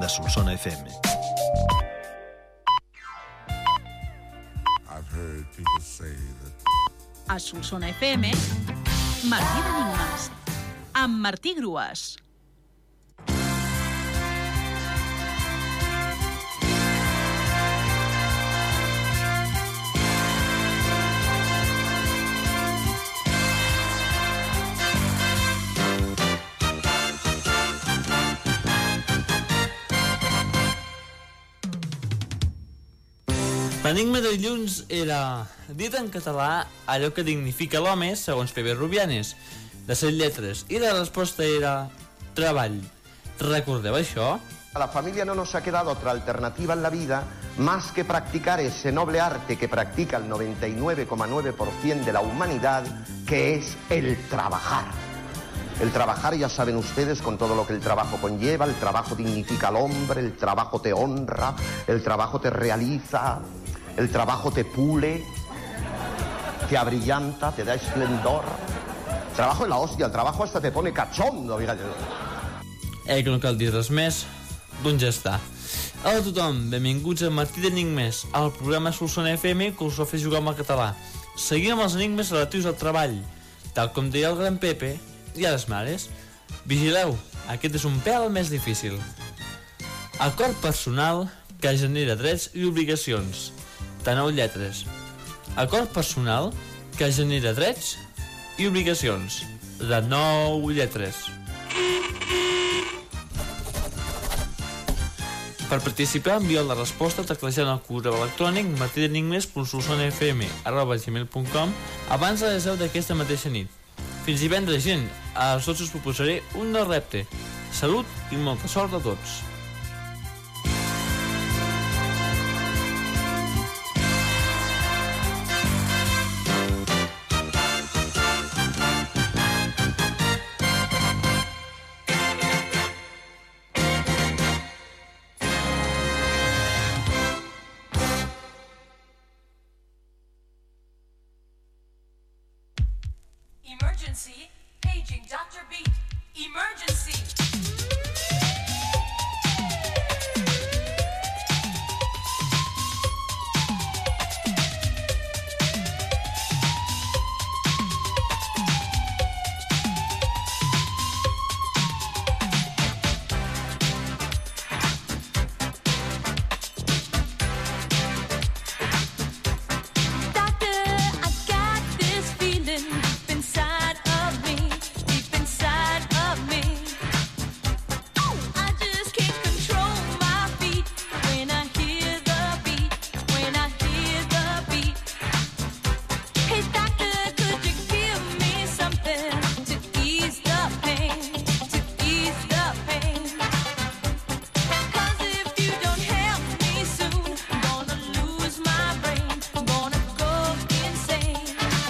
de Solsona FM. I've heard people say that A Solsona FM, Martí d'Enigmes, amb Martí Grues. L'enigma de dilluns era dit en català allò que dignifica l'home segons Pepe Rubianes, de set lletres, i la resposta era treball. Recordeu això? A la familia no nos ha quedado otra alternativa en la vida más que practicar ese noble arte que practica el 99,9% de la humanidad, que es el trabajar. El trabajar, ya saben ustedes, con todo lo que el trabajo conlleva, el trabajo dignifica al hombre, el trabajo te honra, el trabajo te realiza, el trabajo te pule, te abrillanta, te da esplendor. El trabajo es la hostia, el trabajo hasta te pone cachondo, fíjate. Eh, que no cal dir res més, doncs ja està. Hola a tothom, benvinguts a Martí d'Enigmes, al programa Solsona FM que us ho fa jugar amb el català. Seguim amb els enigmes relatius al treball, tal com deia el gran Pepe i a les mares. Vigileu, aquest és un pèl més difícil. Acord personal que genera drets i obligacions, de nou lletres. Acord personal que genera drets i obligacions, de nou lletres. Per participar, envia la resposta teclejant el correu electrònic martidenigmes.solsonfm.gmail.com abans de les 10 d'aquesta mateixa nit. Fins divendres, gent, a 12 us proposaré un nou repte. Salut i molta sort a tots. Emergency! Paging Dr. Beat! Emergency!